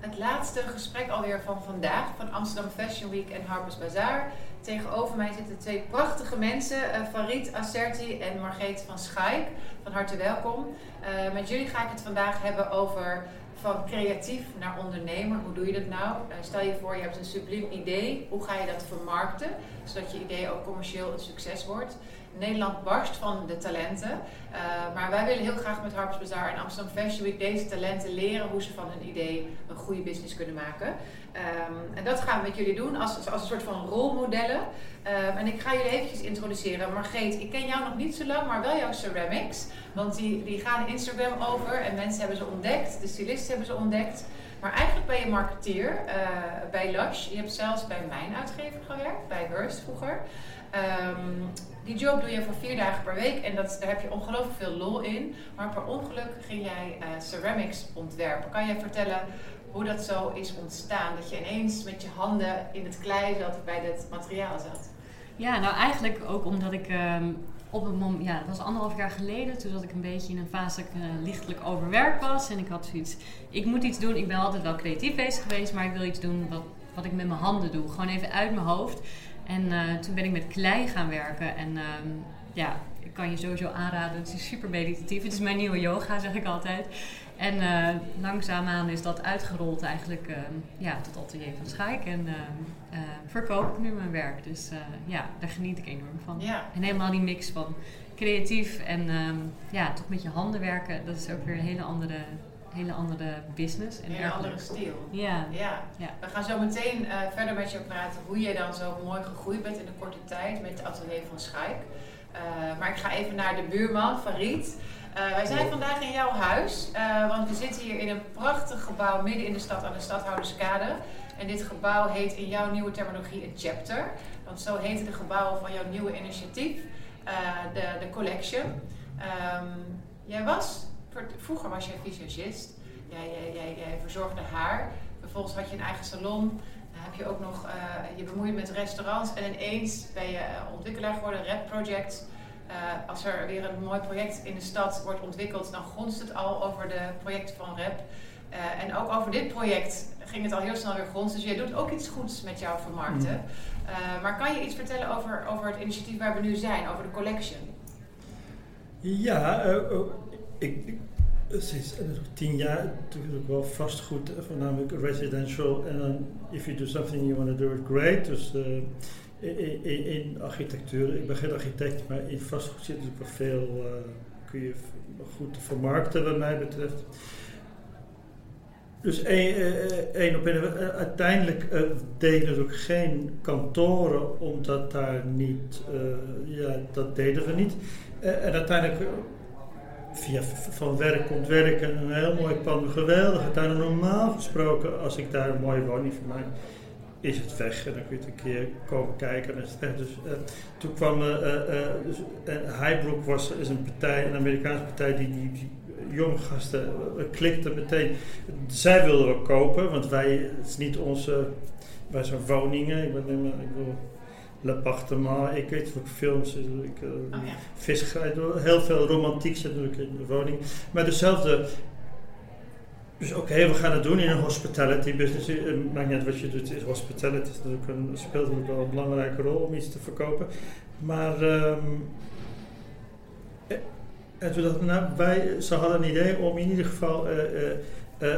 het laatste gesprek alweer van vandaag van Amsterdam Fashion Week en Harper's Bazaar. Tegenover mij zitten twee prachtige mensen, uh, Farid Asserti en Margreet van Schaik. Van harte welkom. Uh, met jullie ga ik het vandaag hebben over van creatief naar ondernemer. Hoe doe je dat nou? Uh, stel je voor, je hebt een subliem idee. Hoe ga je dat vermarkten, zodat je idee ook commercieel een succes wordt? Nederland barst van de talenten. Uh, maar wij willen heel graag met Harper's Bazaar en Amsterdam Fashion Week deze talenten leren hoe ze van hun idee een goede business kunnen maken. Um, en dat gaan we met jullie doen als, als een soort van rolmodellen. Um, en ik ga jullie eventjes introduceren. Margreet, ik ken jou nog niet zo lang, maar wel jouw ceramics. Want die, die gaan Instagram over en mensen hebben ze ontdekt, de stylisten hebben ze ontdekt. Maar eigenlijk ben je marketeer uh, bij Lush. Je hebt zelfs bij mijn uitgever gewerkt, bij Hearst vroeger. Um, die job doe je voor vier dagen per week en dat, daar heb je ongelooflijk veel lol in. Maar per ongeluk ging jij uh, ceramics ontwerpen. Kan jij vertellen hoe dat zo is ontstaan? Dat je ineens met je handen in het klei zat, bij dit materiaal zat. Ja, nou eigenlijk ook omdat ik um, op het moment, ja, dat was anderhalf jaar geleden, toen zat ik een beetje in een fase dat ik uh, lichtelijk overwerkt was. En ik had zoiets, ik moet iets doen. Ik ben altijd wel creatief bezig geweest, maar ik wil iets doen wat, wat ik met mijn handen doe. Gewoon even uit mijn hoofd. En uh, toen ben ik met klei gaan werken. En uh, ja, ik kan je sowieso aanraden. Het is super meditatief. Het is mijn nieuwe yoga, zeg ik altijd. En uh, langzaamaan is dat uitgerold eigenlijk ja, tot atelier van Schaik. En verkoop ik nu mijn werk. Dus ja, daar geniet ik enorm van. Ja. En helemaal die mix van creatief en um, ja, toch met je handen werken. Dat is ook weer een hele andere hele andere business. En een hele andere stijl. Ja. ja. Ja. We gaan zo meteen uh, verder met je praten hoe je dan zo mooi gegroeid bent in een korte tijd met het atelier van Schaik. Uh, maar ik ga even naar de buurman, Farid. Uh, wij zijn vandaag in jouw huis, want we zitten hier in een prachtig gebouw midden in de stad aan de Stadhouderskade. En dit gebouw heet in jouw nieuwe terminologie een chapter. Want zo heten de gebouwen van jouw nieuwe initiatief, de, de Collection. Um, jij was Vroeger was jij visagist. Jij, jij, jij, jij, verzorgde haar. Vervolgens had je een eigen salon. Dan heb je ook nog uh, je bemoeid met restaurants. En ineens ben je ontwikkelaar geworden, Red Project. Uh, als er weer een mooi project in de stad wordt ontwikkeld, dan gonst het al over de projecten van Rep. Uh, en ook over dit project ging het al heel snel weer grond. Dus jij doet ook iets goeds met jouw vermarkten. Mm. maar kan je iets vertellen over, over het initiatief waar we nu zijn, over de collection? Ja, ik, sinds tien jaar ik wel vastgoed, voornamelijk residential. En if you do something you want to do it great. Dus uh, in, architectuur, ik ben geen architect, maar in vastgoed zit natuurlijk wel veel, uh, kun je goed vermarkten wat mij betreft. Dus één op één. Uiteindelijk uh, deden we ook geen kantoren, omdat daar niet, ja, dat deden we niet. en uiteindelijk via van werk komt werk en een heel mooi pand, geweldig. Het normaal gesproken, als ik daar een mooie woning voor mij, is het weg en dan kun je het een keer komen kijken. En het dus, uh, toen kwam, uh, uh, was, is een partij, een Amerikaanse partij die, die, die jonge gasten klikte meteen. Zij wilden we kopen, want wij, is niet onze, wij zijn woningen. Ik, ben, ik L'appartement, ik weet ook films, ik, uh, oh, ja. visserij, heel veel romantiek zit natuurlijk in de woning. Maar dezelfde, dus oké, okay, we gaan het doen in een hospitality business. Het maakt niet uit wat je doet, is hospitality is natuurlijk een, speelt natuurlijk wel een belangrijke rol om iets te verkopen. Maar, um, en toen dachten we, nou, wij, ze hadden een idee om in ieder geval uh, uh,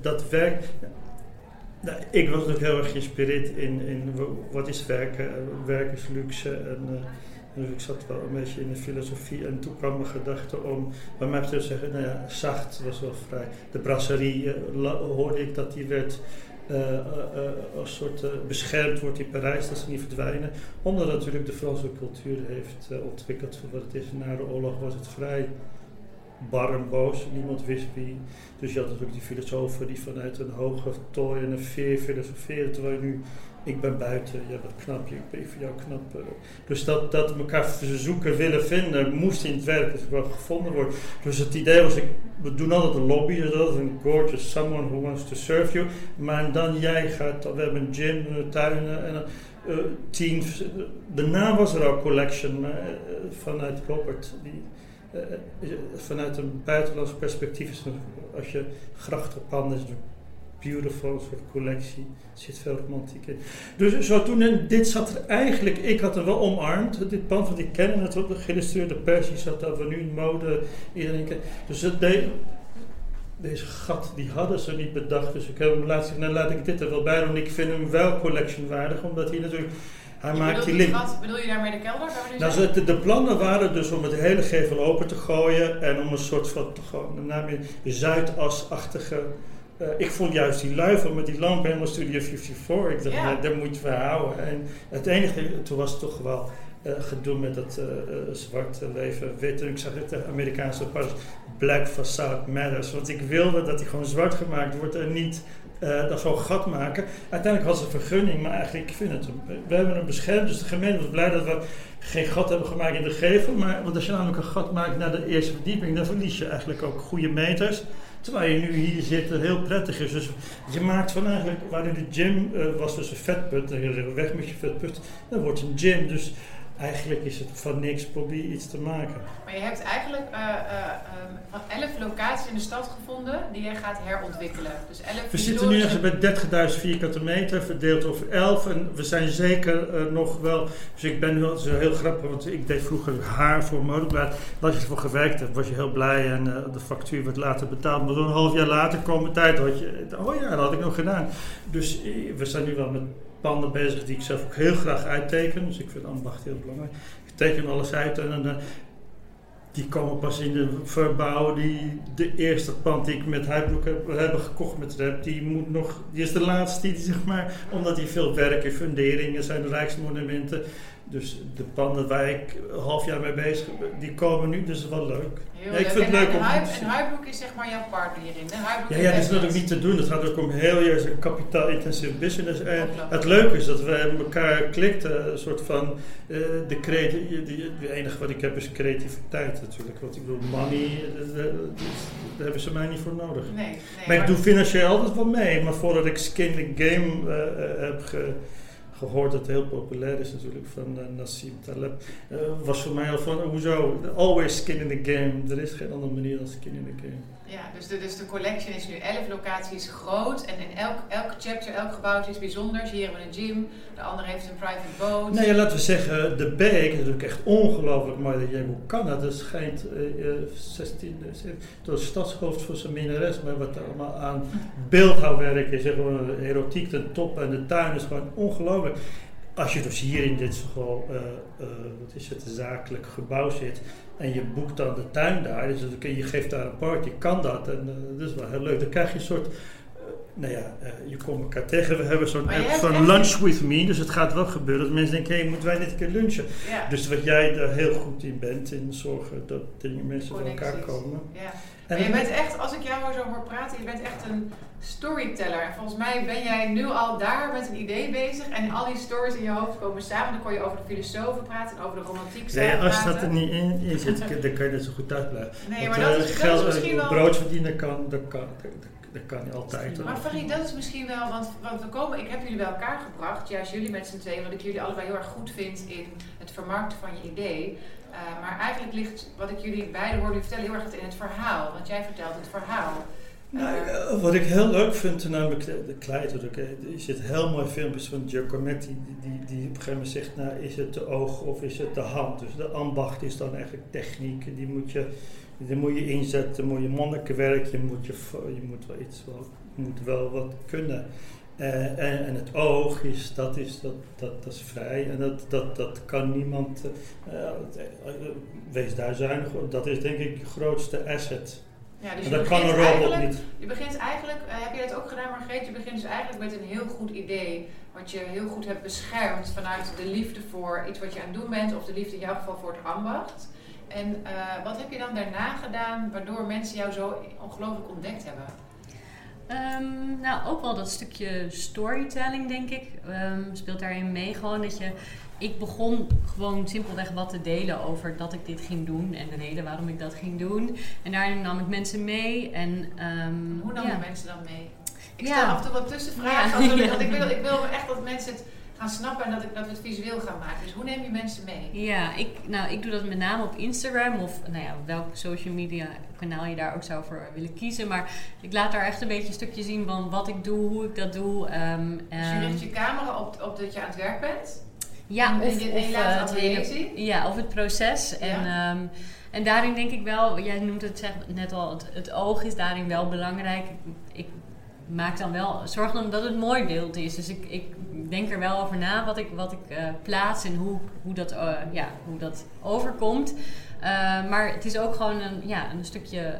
dat werk nou, ik was natuurlijk heel erg geïnspireerd in, in wat is werken. Werk is luxe. En, uh, dus ik zat wel een beetje in de filosofie. En toen kwam mijn gedachte om, bij mij te zeggen, nou ja, zacht was wel vrij. De brasserie uh, hoorde ik dat die werd uh, als soort beschermd wordt in Parijs, dat ze niet verdwijnen. Omdat natuurlijk de Franse cultuur heeft ontwikkeld voor wat het is. Na de oorlog was het vrij bar en boos. Niemand wist wie. Dus je had natuurlijk die filosofen die vanuit een hoge tooi en een veer filosoferen. Terwijl nu, ik ben buiten, jij bent knap, ik ben voor jou knap. Dus dat, dat elkaar zoeken, willen vinden, moest in het werk dus wel gevonden worden. Dus het idee was, ik, we doen altijd een lobby, dat is een gorgeous someone who wants to serve you. Maar dan jij gaat, we hebben een gym, tuinen en uh, teams. De naam was er ook Collection, uh, vanuit Robert. Vanuit een buitenlands perspectief is het, als je grachtenpanden is beautiful, een soort collectie. Er zit veel romantiek in. Dus zo toen, en dit zat er eigenlijk, ik had hem wel omarmd, dit pand, want ik ken het, de geïllustreerde persie zat dat we nu in mode, iedereen kent. Dus het deze gat, die hadden ze niet bedacht. Dus ik heb hem laatst nou laat ik dit er wel bij doen. Ik vind hem wel collectionwaardig, omdat hij natuurlijk... Hij Je maakt bedoelt die die link. gat- bedoel je daarmee de kelder? Nou, de, de plannen waren dus om het hele gevel open te gooien en om een soort van gewoon een Zuidas-achtige. eh, ik vond juist die luifel met die lamp helemaal Studio 54. Ik dacht, Ja. nou, daar moet je verhouden. En het enige, toen was het toch wel eh, gedoe met dat eh, zwarte leven wit. En ik zag het de Amerikaanse pas Black Facade Matters. Want ik wilde dat die gewoon zwart gemaakt wordt en niet eh dat zo'n gat maken. Uiteindelijk ze een vergunning, maar eigenlijk, ik vind het, we hebben hem beschermd. Dus de gemeente was blij dat we geen gat hebben gemaakt in de gevel. Maar, want als je namelijk een gat maakt naar de eerste verdieping, dan verlies je eigenlijk ook goede meters. Terwijl je nu hier zit, het heel prettig is. Dus je maakt van eigenlijk, waar nu de gym eh, was dus een vetput, weg met je vetput, dan wordt het een gym. Dus eigenlijk is het van niks, probeer iets te maken. Maar je hebt eigenlijk ehm, van 11 locaties in de stad gevonden die je gaat herontwikkelen. Dus 11 We zitten nu ergens bij 30.000 vierkante meter, verdeeld over 11. En we zijn zeker eh, nog wel. Dus ik ben nu al zo heel grappig, want ik deed vroeger haar voor modeblad. Als je ervoor gewerkt hebt, was je heel blij en de factuur werd later betaald. Maar zo'n half jaar later kwam de tijd, had je. Oh ja, dat had ik nog gedaan. Dus we zijn nu wel met panden bezig die ik zelf ook heel graag uitteken. Dus ik vind ambacht heel belangrijk. Ik teken alles uit en eh, die komen pas in de verbouw. Die, de eerste pand die ik met Huibroek heb, hebben gekocht met Rep, die moet nog, die is de laatste, die, zeg maar, omdat die veel werk en funderingen zijn rijksmonumenten. Dus de panden waar ik een half jaar mee bezig ben, die komen nu, dus dat is wel leuk. Heel Ja, ik vind het En- leuk en om Huib- te zien. En Huibroek is zeg maar jouw partner hierin. Ja, ja, dat is natuurlijk niet te doen. Het gaat ook om heel juist een kapitaal-intensive business. En het leuke is dat we elkaar klikten, een soort van eh, de creatie. Het enige wat ik heb is creativiteit natuurlijk. Want ik bedoel, money, eh, eh, daar hebben ze mij niet voor nodig. Nee, nee. Maar ik doe financieel altijd wel mee. Maar voordat ik Skin the Game heb ge- gehoord, dat het heel populair is natuurlijk, van eh, Nassim Taleb, eh, was voor mij al van, hoezo, always skin in the game. Er is geen andere manier dan skin in the game. Ja, dus de, dus de collection is nu 11 locaties groot. En in elk, elk chapter, elk gebouw is bijzonder. Hier hebben we een gym, de andere heeft een private boat. Nee, laten we zeggen, de Beek is natuurlijk echt ongelooflijk mooi. Dat je, hoe kan dat? Dat schijnt eh, 16, eh, 17 door het stadshoofd voor zijn minnares, maar wat er allemaal aan beeldhouwwerk is, zeg maar, erotiek ten top en de tuin is gewoon ongelooflijk. Als je dus hier in dit school, eh, eh, wat is het, zakelijk gebouw zit en je boekt dan de tuin daar, dus je, geeft daar een party, kan dat en eh, dat is wel heel leuk. Dan krijg je een soort, nou ja, je komt elkaar tegen. We hebben zo'n app van Lunch With Me, dus het gaat wel gebeuren dat mensen denken, hé, moeten wij dit een keer lunchen? Ja, Dus wat jij er heel goed in bent, in zorgen dat dingen mensen bij elkaar komen. ja. En Maar je bent echt, als ik jou zo hoor praten, je bent echt een storyteller. En volgens mij ben jij nu al daar met een idee bezig. En al die stories in je hoofd komen samen. Dan kon je over de filosofen praten en over de romantiek nee, praten. als dat er niet in, in zit, dan kan je net zo goed uit blijven. Nee, Want, maar dat eh, is, dat geld, is misschien wel... brood verdienen kan, dat kan, dat, dat kan niet altijd. Maar Farid, dat is misschien wel, want, want we komen, ik heb jullie bij elkaar gebracht, juist jullie met z'n tweeën, wat ik jullie allebei heel erg goed vind in het vermarkten van je idee. Uh, maar eigenlijk ligt wat ik jullie beiden hoorde vertellen heel erg in het verhaal, want jij vertelt het verhaal. Nou, Uh, eh, wat ik heel leuk vind, namelijk de, de eh, er zit heel mooi filmpjes van Giacometti, die, die, die op een gegeven moment zegt, nou is het de oog of is het de hand? Dus de ambacht is dan eigenlijk techniek, die moet je, die moet je inzetten, moet je monnikenwerk, je moet, je, je moet wel iets, wel, moet wel wat kunnen. Uh, en, en, het oog is, dat is, dat, dat, dat is vrij en dat, dat, dat kan niemand, uh, wees daar zuinig op, dat is denk ik je grootste asset. Ja, dus en dat kan een robot niet. Je begint eigenlijk, uh, heb je dat ook gedaan Margreet, je begint dus eigenlijk met een heel goed idee, wat je heel goed hebt beschermd vanuit de liefde voor iets wat je aan het doen bent, of de liefde in jouw geval voor het ambacht. En uh, wat heb je dan daarna gedaan waardoor mensen jou zo ongelooflijk ontdekt hebben? Um, nou, ook wel dat stukje storytelling, denk ik, um, speelt daarin mee. Gewoon dat je. Ik begon gewoon simpelweg wat te delen over dat ik dit ging doen en de reden waarom ik dat ging doen. En daarin nam ik mensen mee. En, um, Hoe nam ja. je mensen dan mee? Ik Ja. stel af en toe wat tussenvragen, Ja. want ik wil, ik wil echt dat mensen het gaan snappen en dat, ik, dat we het visueel gaan maken. Dus hoe neem je mensen mee? Ja, ik, nou, ik doe dat met name op Instagram of nou ja, welk social media kanaal je daar ook zou voor willen kiezen. Maar ik laat daar echt een beetje een stukje zien van wat ik doe, hoe ik dat doe. Um, dus je richt je camera op, op dat je aan het werk bent? Ja, of, je, of, laat uh, het hele, zien? ja, of het proces. Ja. En, um, en daarin denk ik wel, jij noemt het zeg, net al, het, het oog is daarin wel belangrijk. Ik, maak dan wel, zorg dan dat het mooi beeld is. Dus ik, ik denk er wel over na wat ik, wat ik uh, plaats en hoe, hoe, dat, uh, ja, hoe dat overkomt. Uh, maar het is ook gewoon een, ja, een stukje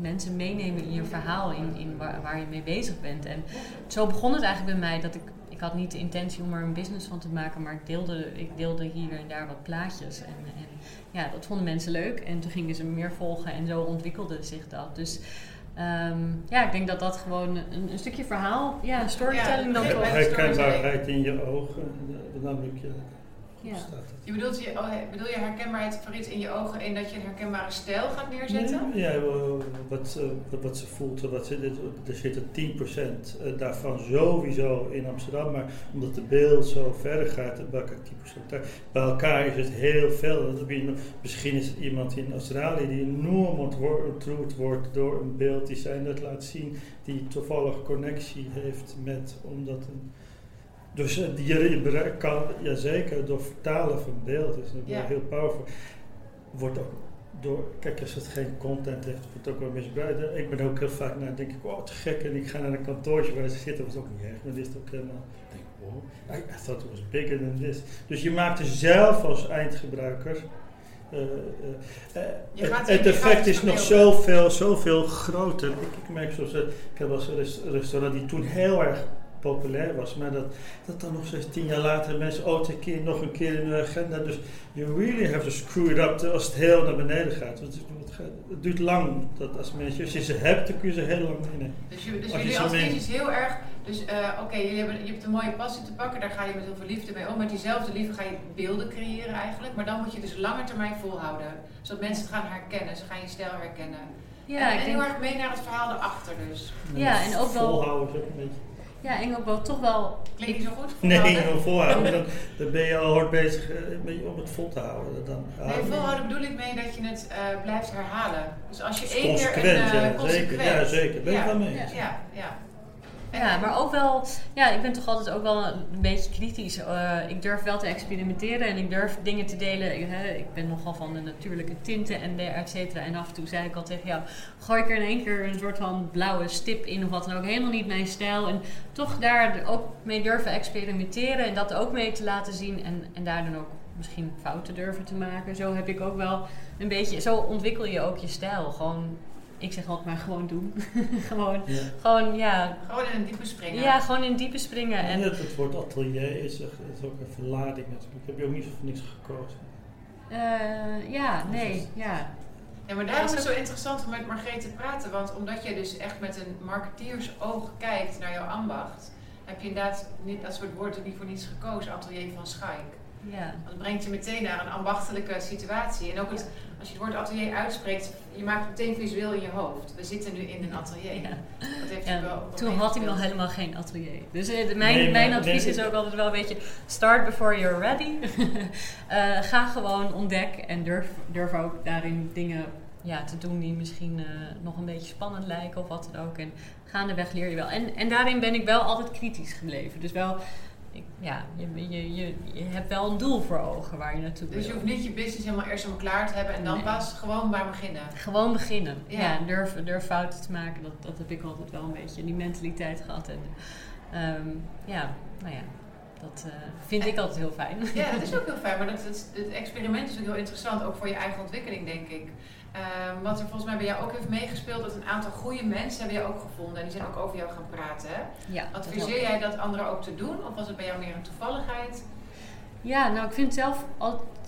mensen meenemen in je verhaal, in, in waar, waar, je mee bezig bent. En zo begon het eigenlijk bij mij dat ik. Ik had niet de intentie om er een business van te maken, maar ik deelde, ik deelde hier en daar wat plaatjes. En, en ja, dat vonden mensen leuk. En toen gingen ze meer volgen en zo ontwikkelde zich dat. Dus Um, ja, ik denk dat dat gewoon een, een stukje verhaal, ja, storytelling Ja, dan toch. Herkenbaarheid in je ogen, lukt je. Ja. Je bedoelt je, oh, bedoel je herkenbaarheid Farid in je ogen in dat je een herkenbare stijl gaat neerzetten? Nee, ja, wat, ze, wat ze voelt, wat ze, er zit 10% daarvan sowieso in Amsterdam, maar omdat de beeld zo verder gaat, dan ik 10% daar. Bij elkaar is het heel veel. Misschien is het iemand in Australië die enorm ontroerd wordt door een beeld die zij net laat zien, die toevallig connectie heeft met, omdat een dus die je kan, jazeker, door vertalen van beeld is natuurlijk Ja. heel powerful. Wordt ook door, kijk, als het geen content heeft, wordt het ook wel misbruikt. Ik ben ook heel vaak naar, denk ik, oh, wat gek. En ik ga naar een kantoortje waar ze zitten, dat was ook niet erg. Maar dit is ook helemaal, ik denk, oh, I thought it was bigger than this. Dus je maakt er zelf als eindgebruiker. eh, eh, eh, Je het- het je effect is nog zoveel, zoveel groter. Ik, ik merk zoals, eh, ik heb rest- restaurant die toen heel erg populair was, maar dat, dat dan nog steeds tien jaar later mensen, oh, een keer, nog een keer in de agenda. Dus you really have to screw it up als het heel naar beneden gaat. Want het, duurt lang dat als mensen, als je ze hebt, dan kun je ze heel lang meenemen. Dus, je, dus Als jullie neemt. is heel erg, dus eh, oké, jullie hebben, je hebt een mooie passie te pakken, daar ga je met heel veel liefde mee om. Met diezelfde liefde ga je beelden creëren eigenlijk, maar dan moet je dus langer termijn volhouden. Zodat mensen het gaan herkennen, ze gaan je stijl herkennen. Ja, en, ik en denk, heel erg mee naar het verhaal erachter dus. Ja, en ook wel- Volhouden is ook een beetje. Ja, en ook wel toch wel. Klinkt niet zo goed? Nee, Volhouden? dan, dan ben je al hard bezig eh, om het vol te houden. Dan, Nee, volhouden bedoel ik mee dat je het eh, blijft herhalen. Dus als je één keer een consequent, eh, ja, zeker. Ja, zeker. Ben ik Ja. wel mee. Ja, ja. Ja, maar ook wel, ja, ik ben toch altijd ook wel een beetje kritisch. Eh, ik durf wel te experimenteren en ik durf dingen te delen. Ik, hè, ik ben nogal van de natuurlijke tinten en et cetera. En af en toe zei ik al tegen jou, gooi ik er in één keer een soort van blauwe stip in of wat dan ook. Helemaal niet mijn stijl. En toch daar ook mee durven experimenteren en dat ook mee te laten zien. En, en daar dan ook misschien fouten durven te maken. Zo heb ik ook wel een beetje, zo ontwikkel je ook je stijl. Gewoon, ik zeg altijd maar gewoon doen. gewoon, Ja. gewoon, ja, Gewoon in een diepe springen. ja, gewoon in diepe springen. En En, het, het woord atelier is, echt- is ook een verlading natuurlijk. Heb je ook niet voor niks gekozen. eh, ja, nee, ja. Ja, maar daarom is het zo interessant om met Margreet te praten. Want omdat je dus echt met een marketeersoog kijkt naar jouw ambacht, heb je inderdaad niet, dat soort woorden niet voor niets gekozen, atelier van Schaik. ja. Want het brengt je meteen naar een ambachtelijke situatie. En ook het, als je het woord atelier uitspreekt, je maakt het meteen visueel in je hoofd. We zitten nu in een atelier. Ja. Dat heeft Ja, wel toen had ik nog helemaal geen atelier. Dus eh, de- mijn, Nee, mijn advies nee, is ook altijd wel een beetje: start before you're ready. Eh, ga gewoon ontdek en durf, durf ook daarin dingen ja, te doen die misschien eh, nog een beetje spannend lijken of wat dan ook. En gaandeweg leer je wel. En, en daarin ben ik wel altijd kritisch gebleven. Dus wel, ja, je, je, je, je hebt wel een doel voor ogen waar je naartoe wil. Dus je hoeft niet je business helemaal eerst helemaal klaar te hebben en dan Nee. pas gewoon maar beginnen. Gewoon beginnen. Ja. Ja, durf, durf fouten te maken. Dat, dat heb ik altijd wel een beetje, die mentaliteit gehad. En ehm, ja, nou ja, dat eh, vind ik altijd heel fijn. Ja, dat is ook heel fijn. Maar dat, het experiment is ook heel interessant, ook voor je eigen ontwikkeling, denk ik. Ehm, wat er volgens mij bij jou ook heeft meegespeeld, dat een aantal goede mensen hebben jou ook gevonden. En die zijn ook over jou gaan praten. Ja, Adviseer jij dat anderen ook te doen? Of was het bij jou meer een toevalligheid? Ja, nou ik vind zelf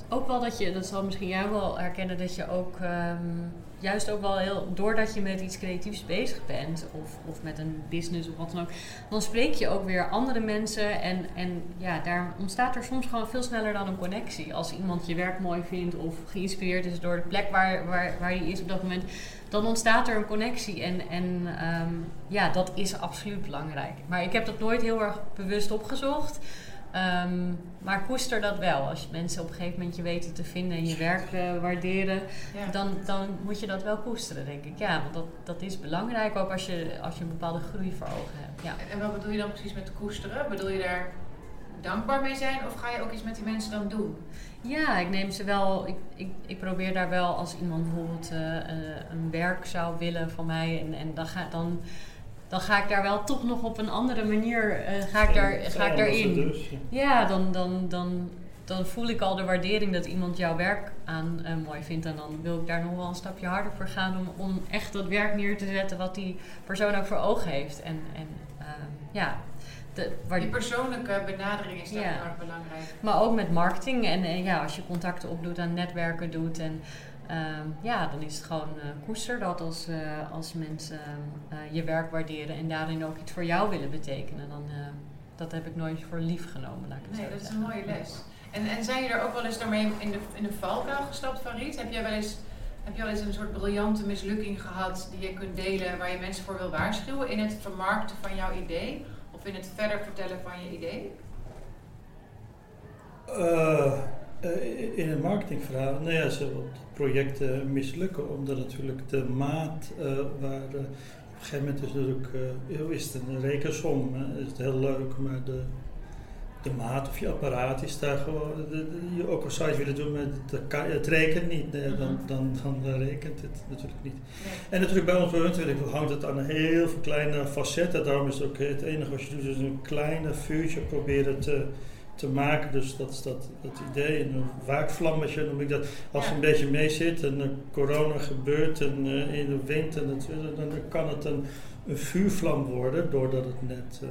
ook wel dat je, dat zal misschien jij wel herkennen, dat je ook ehm, juist ook wel heel, doordat je met iets creatiefs bezig bent, of, of met een business of wat dan ook, dan spreek je ook weer andere mensen en, en ja, daar ontstaat er soms gewoon veel sneller dan een connectie. Als iemand je werk mooi vindt of geïnspireerd is door de plek waar, waar, waar je is op dat moment, dan ontstaat er een connectie en, en ehm, ja, dat is absoluut belangrijk. Maar ik heb dat nooit heel erg bewust opgezocht. Ehm, maar koester dat wel. Als mensen op een gegeven moment je weten te vinden en je werk eh, waarderen, Ja. dan, dan moet je dat wel koesteren, denk ik. Ja, want dat, dat is belangrijk ook als je, als je een bepaalde groei voor ogen hebt. Ja. En wat bedoel je dan precies met koesteren? Bedoel je daar dankbaar mee zijn of ga je ook iets met die mensen dan doen? Ja, ik neem ze wel. Ik, ik, ik probeer daar wel als iemand bijvoorbeeld eh, eh, een werk zou willen van mij. En, en dan, ga, dan, dan ga ik daar wel toch nog op een andere manier eh, ga ik daar, ga ik daarin. Dus, ja. Ja, dan, dan, dan, dan voel ik al de waardering dat iemand jouw werk aan eh, mooi vindt. En dan wil ik daar nog wel een stapje harder voor gaan om, om echt dat werk neer te zetten wat die persoon ook voor ogen heeft. En, en ehm, ja, de, waar, Die persoonlijke benadering is daar Ja. heel erg belangrijk. maar ook met marketing. En, eh, ja, als je contacten opdoet en netwerken doet. En ehm, ja, dan is het gewoon eh koester dat als, eh, als mensen eh, je werk waarderen en daarin ook iets voor jou willen betekenen. Dan, eh, dat heb ik nooit voor lief genomen, laat ik het Nee, zo dat is een mooie les. En, en zijn je er ook wel eens daarmee in de, in de valkuil gestapt van Riet? Heb jij wel eens, heb je wel eens een soort briljante mislukking gehad die je kunt delen waar je mensen voor wil waarschuwen in het vermarkten van jouw idee? Of in het verder vertellen van je idee? Eh, eh, in het marketingverhaal, nou ja, ze projecten mislukken, omdat natuurlijk de maat eh, waar eh, op een gegeven moment is natuurlijk, eh, is het een rekensom, hè, is het heel leuk, maar de, de maat of je apparaat is daar gewoon, de, de- je ook al zou je willen doen, maar het, het rekent niet, nee, dan, Mhm. dan, dan, eh, rekent het natuurlijk niet. Nee. En natuurlijk bij ons Huntwerk hangt het aan heel veel kleine facetten. Daarom is het ook het enige wat je doet, is een kleine vuurtje proberen te, te maken. Dus dat is dat, dat idee. En een waakvlammetje noem ik dat. Als het een beetje mee zit en de corona gebeurt en eh, in de wind, en het, dan kan het een, een vuurvlam worden doordat het net... eh,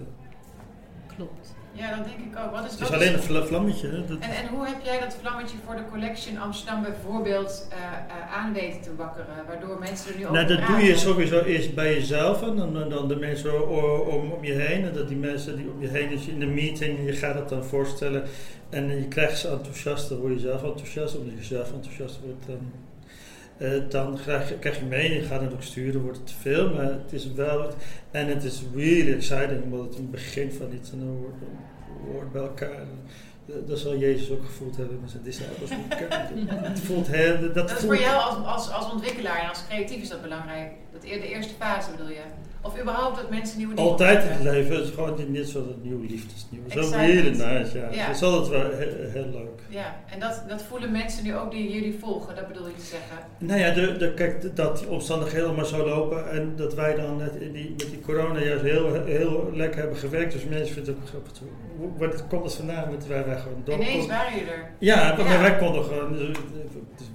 Klopt. Ja, dat denk ik ook. Wat is, het is alleen een vla- vlammetje. Hè? Dat, En, en hoe heb jij dat vlammetje voor de collection Amsterdam bijvoorbeeld eh eh, aan weten te wakkeren? Waardoor mensen er nu over Nou, dat doe je sowieso eerst bij jezelf en dan, dan- de mensen om, om je heen. En dat die mensen die om je heen is in de meeting, je gaat het dan voorstellen en je krijgt ze enthousiast, dan word je zelf enthousiast. Omdat je zelf enthousiast wordt, dan, eh, dan krijg, je- krijg je mee je gaat het ook sturen, wordt het te veel. Maar het is wel, en het is really exciting, omdat het een begin van iets en dan wordt, wordt bij elkaar. Eh, Dat zal Jezus ook gevoeld hebben met zijn disciples. Het voelt heel, dat, Dat is voelt, voor jou als, als, als ontwikkelaar en als creatief is dat belangrijk. Dat, eer- de eerste fase bedoel je? Of überhaupt dat mensen nieuwe dingen Altijd in het leven. Het is gewoon niet- net zoals het nieuw liefdesnieuw. Zo Excitement. really nice, ja. Ja. Het is altijd wel heel, heel leuk. Ja, en dat, dat voelen mensen nu ook die jullie volgen, dat bedoel je te zeggen. Nou ja, de, de, kijk, dat die omstandigheden allemaal zo lopen en dat wij dan net in die, met die corona juist heel, heel lekker hebben gewerkt. Dus mensen vinden het ook Waar komt het vandaan? Dat wij, wij gewoon door. Ineens waren jullie er. Ja, maar wij konden gewoon, eh,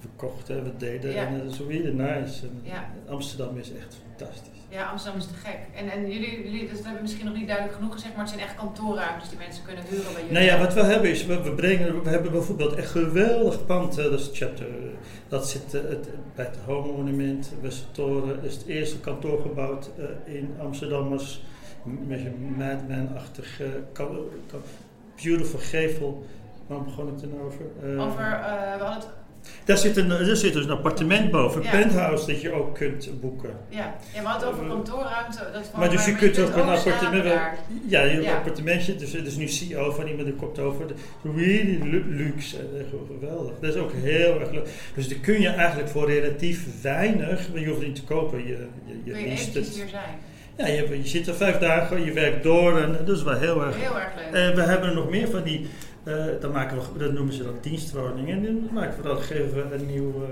we kochten, we deden Ja. en dat is really nice. En. Amsterdam is echt fantastisch. Ja, Amsterdam is te gek. En, en jullie, jullie dat hebben we misschien nog niet duidelijk genoeg gezegd, maar het zijn echt kantoorruimtes die mensen kunnen huren bij jullie. Nou ja, wat we hebben is, we, we, brengen, we hebben bijvoorbeeld echt geweldig pand, dat is chapter, dat zit eh, het, bij het Home Monument, Westertoren, is het eerste kantoor gebouwd eh, in Amsterdam als met een Madman-achtig, ka- ka- beautiful gevel. Waarom begon ik er nou over? Eh, Over, we hadden het, daar, zit een, daar zit dus een appartement boven, een Ja. penthouse dat je ook kunt boeken. ja, ja, we hadden het over kantoorruimte. Dat Maar dus je kunt ook een appartement, daar. ja, je hebt een appartementje, dus is nu CEO van iemand die komt over. Really lu- luxe, geweldig. Dat is ook heel erg leuk. Dus die kun je eigenlijk voor relatief weinig, maar je hoeft niet te kopen, je, je, je Kun je eventjes hier zijn. Ja, je, je zit er vijf dagen, je werkt door en dat is wel heel erg. Heel erg leuk. En we hebben er nog meer van die, eh dan maken we, dat noemen ze dan dienstwoningen. En dan maken we dan, geven we een nieuw... eh,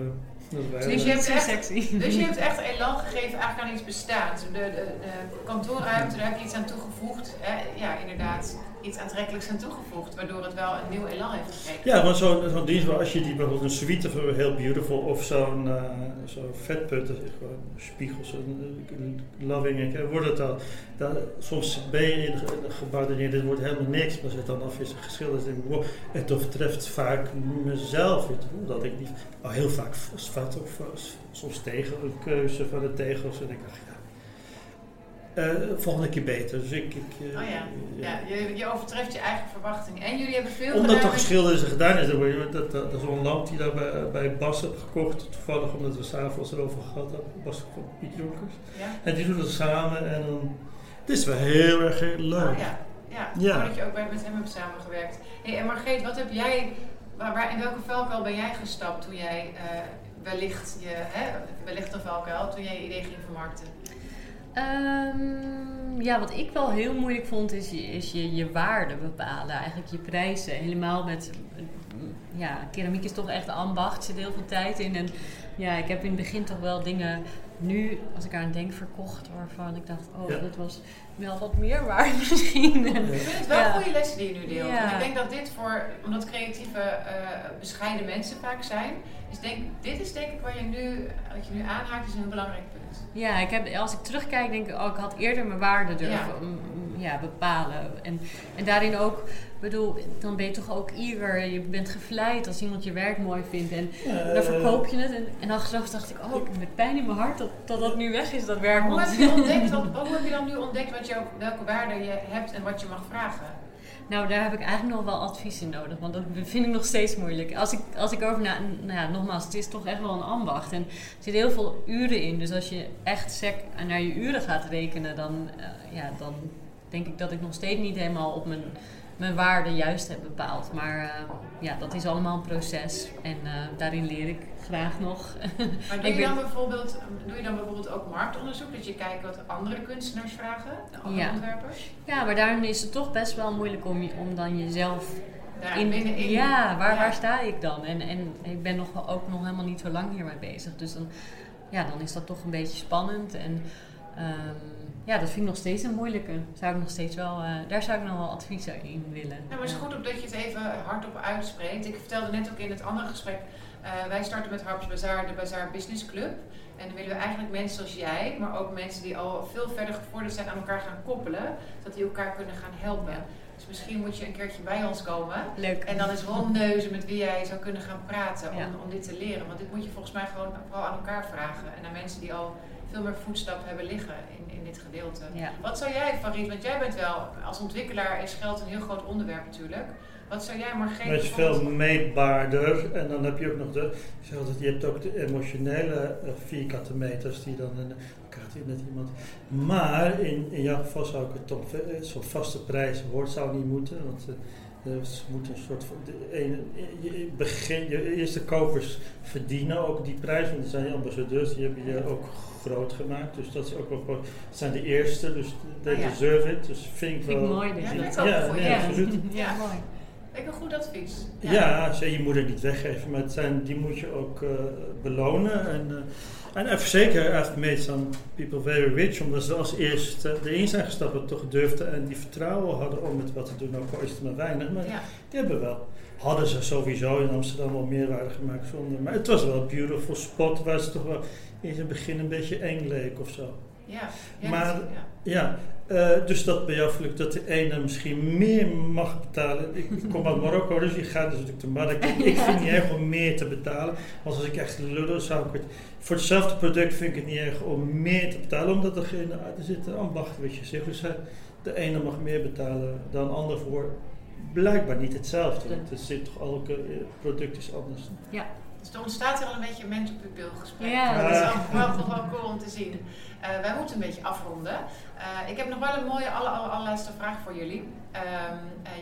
dat Dus je hebt echt- sexy. Dus je hebt echt elan gegeven eigenlijk aan iets bestaans. De, de, de kantoorruimte, daar heb je iets aan toegevoegd. Hè? Ja, inderdaad, iets aantrekkelijks aan toegevoegd, waardoor het wel een nieuw elan heeft gekregen. Ja, want zo'n zo'n dienst, waar als je die bijvoorbeeld een suite van heel beautiful of zo'n eh zo'n vetput, gewoon spiegels, eh, loving, ik wordt het al. Dan, soms ben je in een gebouw en dit wordt helemaal niks, maar het dan af is geschilderd, ik, wow, het overtreft vaak mezelf. Dat ik niet, oh, heel vaak vat of soms tegen een keuze van de tegels en ik eh, volgende keer beter. Dus ik, ik, eh, Oh ja, ja je, je overtreft je eigen verwachting. En jullie hebben veel omdat gedaan. toch met- geschilderd is en gedaan is, dat, dat, dat is een lamp die daar bij, bij Bas heb gekocht. Toevallig omdat we s'avonds erover gehad hebben. Bas van Piet Jonkers. Ja? En die doen dat samen en dan... Het is wel heel erg heel leuk. Oh ja, ja. Ja, dat je ook bij, met hem hebt samengewerkt. Hey, en Margreet, wat heb jij, waar, waar, in welke valkuil ben jij gestapt toen jij uh, wellicht, je, hè, wellicht een valkuil, toen jij je idee ging vermarkten? Um, ja, wat ik wel heel moeilijk vond, is je, is je, je waarde bepalen. Eigenlijk je prijzen. Helemaal met. Ja, keramiek is toch echt ambacht. zit heel veel tijd in. En ja, ik heb in het begin toch wel dingen nu, als ik aan denk, verkocht waarvan ik dacht, oh, dat was wel wat meer waard misschien. Ik vind het wel ja. goede lessen die je nu deelt. Ja. ik denk dat dit voor, omdat creatieve, uh, bescheiden mensen vaak zijn, is denk, dit is denk ik waar je nu, wat je nu aanhaakt, is een belangrijk punt. Ja, ik heb, als ik terugkijk, denk ik, oh, ik had eerder mijn waarde durven ja. Bepalen. En, en daarin ook bedoel, dan ben je toch ook eager. Je bent gevleid als iemand je werk mooi vindt. En dan verkoop je het. En, en achteraf dacht ik, oh, met pijn in mijn hart dat dat, dat nu weg is, dat werk. Hoe heb, je ontdekt, wat, hoe heb je dan nu ontdekt wat jou, welke waarde je hebt en wat je mag vragen? Nou, daar heb ik eigenlijk nog wel advies in nodig, want dat vind ik nog steeds moeilijk. Als ik, als ik over na, nou ja, nogmaals, het is toch echt wel een ambacht en er zitten heel veel uren in. Dus als je echt sec naar je uren gaat rekenen, dan, uh, ja, dan denk ik dat ik nog steeds niet helemaal op mijn mijn waarde juist heb bepaald. Maar uh, ja, dat is allemaal een proces en uh, daarin leer ik graag nog. Maar doe je, dan bijvoorbeeld, doe je dan bijvoorbeeld ook marktonderzoek? Dat je kijkt wat andere kunstenaars vragen, andere ja. ontwerpers? Ja, maar daarin is het toch best wel moeilijk om, om dan jezelf... Daar in. Ja, waar, ja. waar sta ik dan? En, en ik ben nog, ook nog helemaal niet zo lang hiermee bezig. Dus dan, ja, dan is dat toch een beetje spannend. En um, ja, dat vind ik nog steeds een moeilijke. Zou ik nog steeds wel, uh, daar zou ik nog wel advies in willen. Nou, maar het is goed dat je het even hardop uitspreekt. Ik vertelde net ook in het andere gesprek, uh, wij starten met Harps Bazaar de Bazaar Business Club. En dan willen we eigenlijk mensen zoals jij, maar ook mensen die al veel verder gevorderd zijn aan elkaar gaan koppelen. Zodat die elkaar kunnen gaan helpen. Dus misschien moet je een keertje bij ons komen. Leuk. En dan is Ron Neuzen met wie jij zou kunnen gaan praten om, om dit te leren. Want dit moet je volgens mij gewoon vooral aan elkaar vragen. En aan mensen die al veel meer voetstap hebben liggen in, in dit gedeelte. Wat zou jij, Farid, want jij bent wel, als ontwikkelaar is geld een heel groot onderwerp natuurlijk. Wat zou jij maar geven? Het is veel meetbaarder en dan heb je ook nog de, je hebt ook de emotionele uh, vierkante meters die dan een krijgt net iemand. Maar in, in jouw geval zou ik het toch eh, zo'n vaste prijs woord zou niet moeten, want uh, dus moet een soort van. De ene, je, begin, je eerste kopers verdienen ook die prijs, want er zijn ambassadeurs die hebben je ook groot gemaakt. Dus dat is ook wel zijn de eerste, dus they ah, deserve it. Dus vind ik wel. mooi dat je dat ja, ja, nee, absoluut. Ja, mooi. Ik een goed advies. Ja, ja je moet het niet weggeven, maar het zijn, die moet je ook uh, belonen. En, uh, en even zeker, I've made some people very rich, omdat ze als eerste erin zijn gestapt, toch durfden en die vertrouwen hadden om het wat te doen, ook al is het maar weinig. Maar ja. die hebben wel, hadden ze sowieso in Amsterdam wel meerwaarde gemaakt zonder. Maar het was wel een beautiful spot waar ze toch wel in het begin een beetje eng leek of zo. Ja, ja maar ja, uh, dus dat bij jou dat de ene misschien meer mag betalen. Ik, ik kom uit Marokko, dus je gaat dus natuurlijk de markt. Ik, ik vind het niet erg om meer te betalen. Want als ik echt lullen zou ik het. Voor hetzelfde product vind ik het niet erg om meer te betalen, omdat er, geen, er zit een ambacht, weet je zegt. Dus de ene mag meer betalen dan de ander voor blijkbaar niet hetzelfde. Want er zit toch elke eh, product is anders. Ja. Dus er ontstaat er al een beetje een mens-op-pupil gesprek. Ja. Dat is wel, wel, wel cool om te zien. Uh, wij moeten een beetje afronden. Uh, ik heb nog wel een mooie aller, aller, allerlaatste vraag voor jullie. Uh,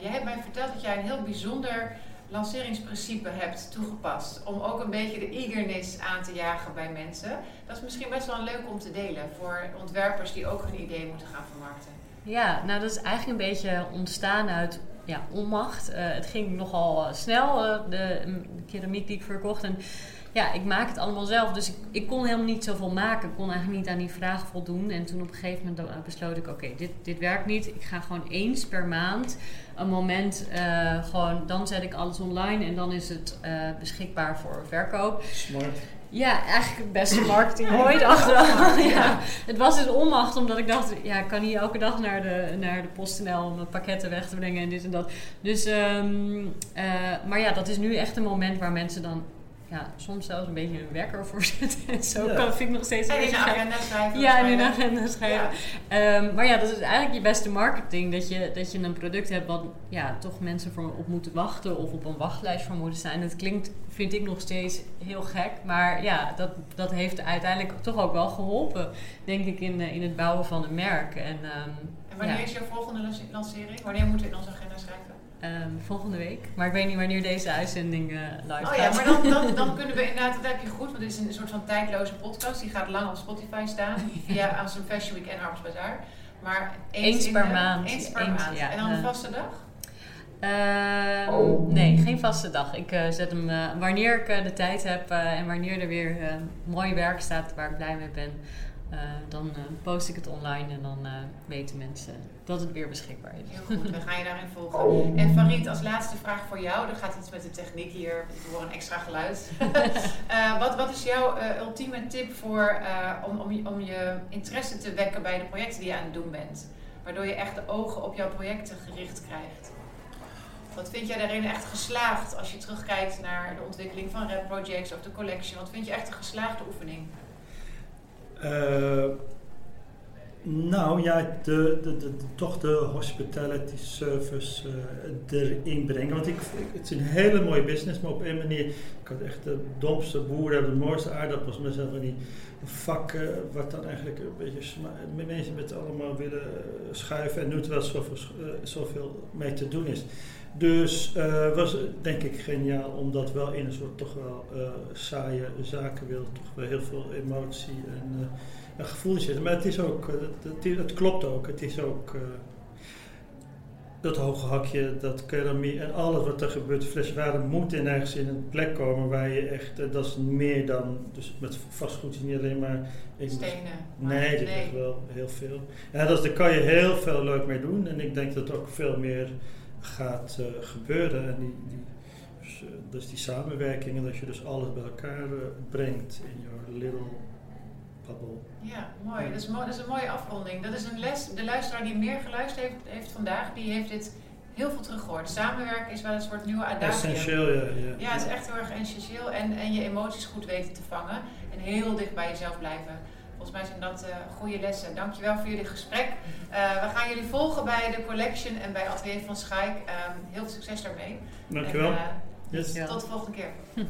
jij hebt mij verteld dat jij een heel bijzonder lanceringsprincipe hebt toegepast. Om ook een beetje de eagerness aan te jagen bij mensen. Dat is misschien best wel leuk om te delen voor ontwerpers die ook hun idee moeten gaan vermarkten. Ja, nou dat is eigenlijk een beetje ontstaan uit ja, onmacht. Uh, het ging nogal uh, snel, uh, de, de, keramiek die ik verkocht. En ja, ik maak het allemaal zelf. Dus ik, ik kon helemaal niet zoveel maken. Ik kon eigenlijk niet aan die vraag voldoen. En toen op een gegeven moment besloot ik: oké, dit, dit werkt niet. Ik ga gewoon eens per maand een moment gewoon. Dan zet ik alles online en dan is het beschikbaar voor verkoop. Smart. Ja, eigenlijk het beste marketing ooit achteraf. ja. Het was dus onmacht, omdat ik dacht, ja, ik kan niet elke dag naar de, naar de PostNL om mijn pakketten weg te brengen en dit en dat. Dus, um, uh, maar ja, dat is nu echt een moment waar mensen dan ja, soms zelfs een beetje een wekker voor zetten. En zo ja. kan, vind ik nog steeds En in een agenda schrijven. Ja, in een agenda schrijven. Ja. Um, maar ja, dat is eigenlijk je beste marketing. Dat je, dat je een product hebt wat ja, toch mensen voor op moeten wachten of op een wachtlijst voor moeten zijn. Dat klinkt, vind ik nog steeds heel gek. Maar ja, dat, dat heeft uiteindelijk toch ook wel geholpen, denk ik, in, in het bouwen van een merk. En, um, wanneer Ja. is jouw volgende lance- lancering? Wanneer moeten we in onze agenda schrijven? Ehm, volgende week. Maar ik weet niet wanneer deze uitzending eh, live Oh ja, maar dan, dan, dan kunnen we inderdaad, dat heb je goed, want dit is een soort van tijdloze podcast. Die gaat lang op Spotify staan, via Amsterdam Fashion Week en Harper's Bazaar. Maar eens, per de- maand. Eens per Eens, maand. ja. En dan een Ja. vaste dag? Ehm, nee, geen vaste dag. Ik eh, zet hem eh, wanneer ik eh, de tijd heb eh, en wanneer er weer eh, mooi werk staat waar ik blij mee ben. Eh, dan eh, post ik het online en dan eh, weten mensen dat het weer beschikbaar is. Heel goed, we gaan je daarin volgen. En Farid, als laatste vraag voor jou. Er gaat iets met de techniek hier. We horen een extra geluid. Eh, wat, wat is jouw eh, ultieme tip voor, eh, om, om, je- om je interesse te wekken bij de projecten die je aan het doen bent? Waardoor je echt de ogen op jouw projecten gericht krijgt. Wat vind jij daarin echt geslaagd als je terugkijkt naar de ontwikkeling van Rap Projects of de collection? Wat vind je echt een geslaagde oefening? Eh, nou ja, de, de, de, toch de hospitality service eh, erin brengen. Want ik, het is een hele mooie business, maar op een manier. Ik had echt de domste boeren, de mooiste aardappels, maar zelf van die vakken, wat dan eigenlijk een beetje mensen met allemaal willen schuiven en doet wel zoveel, eh, zoveel mee te doen is. Dus eh, was denk ik geniaal om dat wel in een soort toch wel eh, saaie zakenwereld toch wel heel veel emotie en een gevoel in zitten. Maar het is ook, het, het, het klopt ook. Het is ook dat hoge hakje, dat keramie en alles wat er gebeurt. Fleswaren moet in ergens in een plek komen waar je echt, dat is meer dan, dus met vastgoed is niet alleen maar... ik- Stenen? Nee, dit is wel heel veel. Ja, dat is, daar kan je heel veel leuk mee doen. En ik denk dat ook veel meer gaat eh, gebeuren. En die, die, dus, eh, dus die samenwerking en dat je dus alles bij elkaar eh, brengt in your little bubble. Ja, mooi. Dat is, mooi. dat is een mooie afronding. Dat is een les. De luisteraar die meer geluisterd heeft, heeft vandaag, die heeft dit heel veel teruggehoord. Samenwerken is wel een soort nieuwe adagium. Essentieel, ja. ja. Ja, het is echt heel erg essentieel. En, en je emoties goed weten te vangen. En heel dicht bij jezelf blijven. Volgens mij zijn dat eh, goede lessen. Dankjewel voor jullie gesprek. Eh, we gaan jullie volgen bij de collection en bij Atelier van Schaik. Ehm, heel veel succes daarmee. Dankjewel. En, eh, Yes. Tot de volgende keer.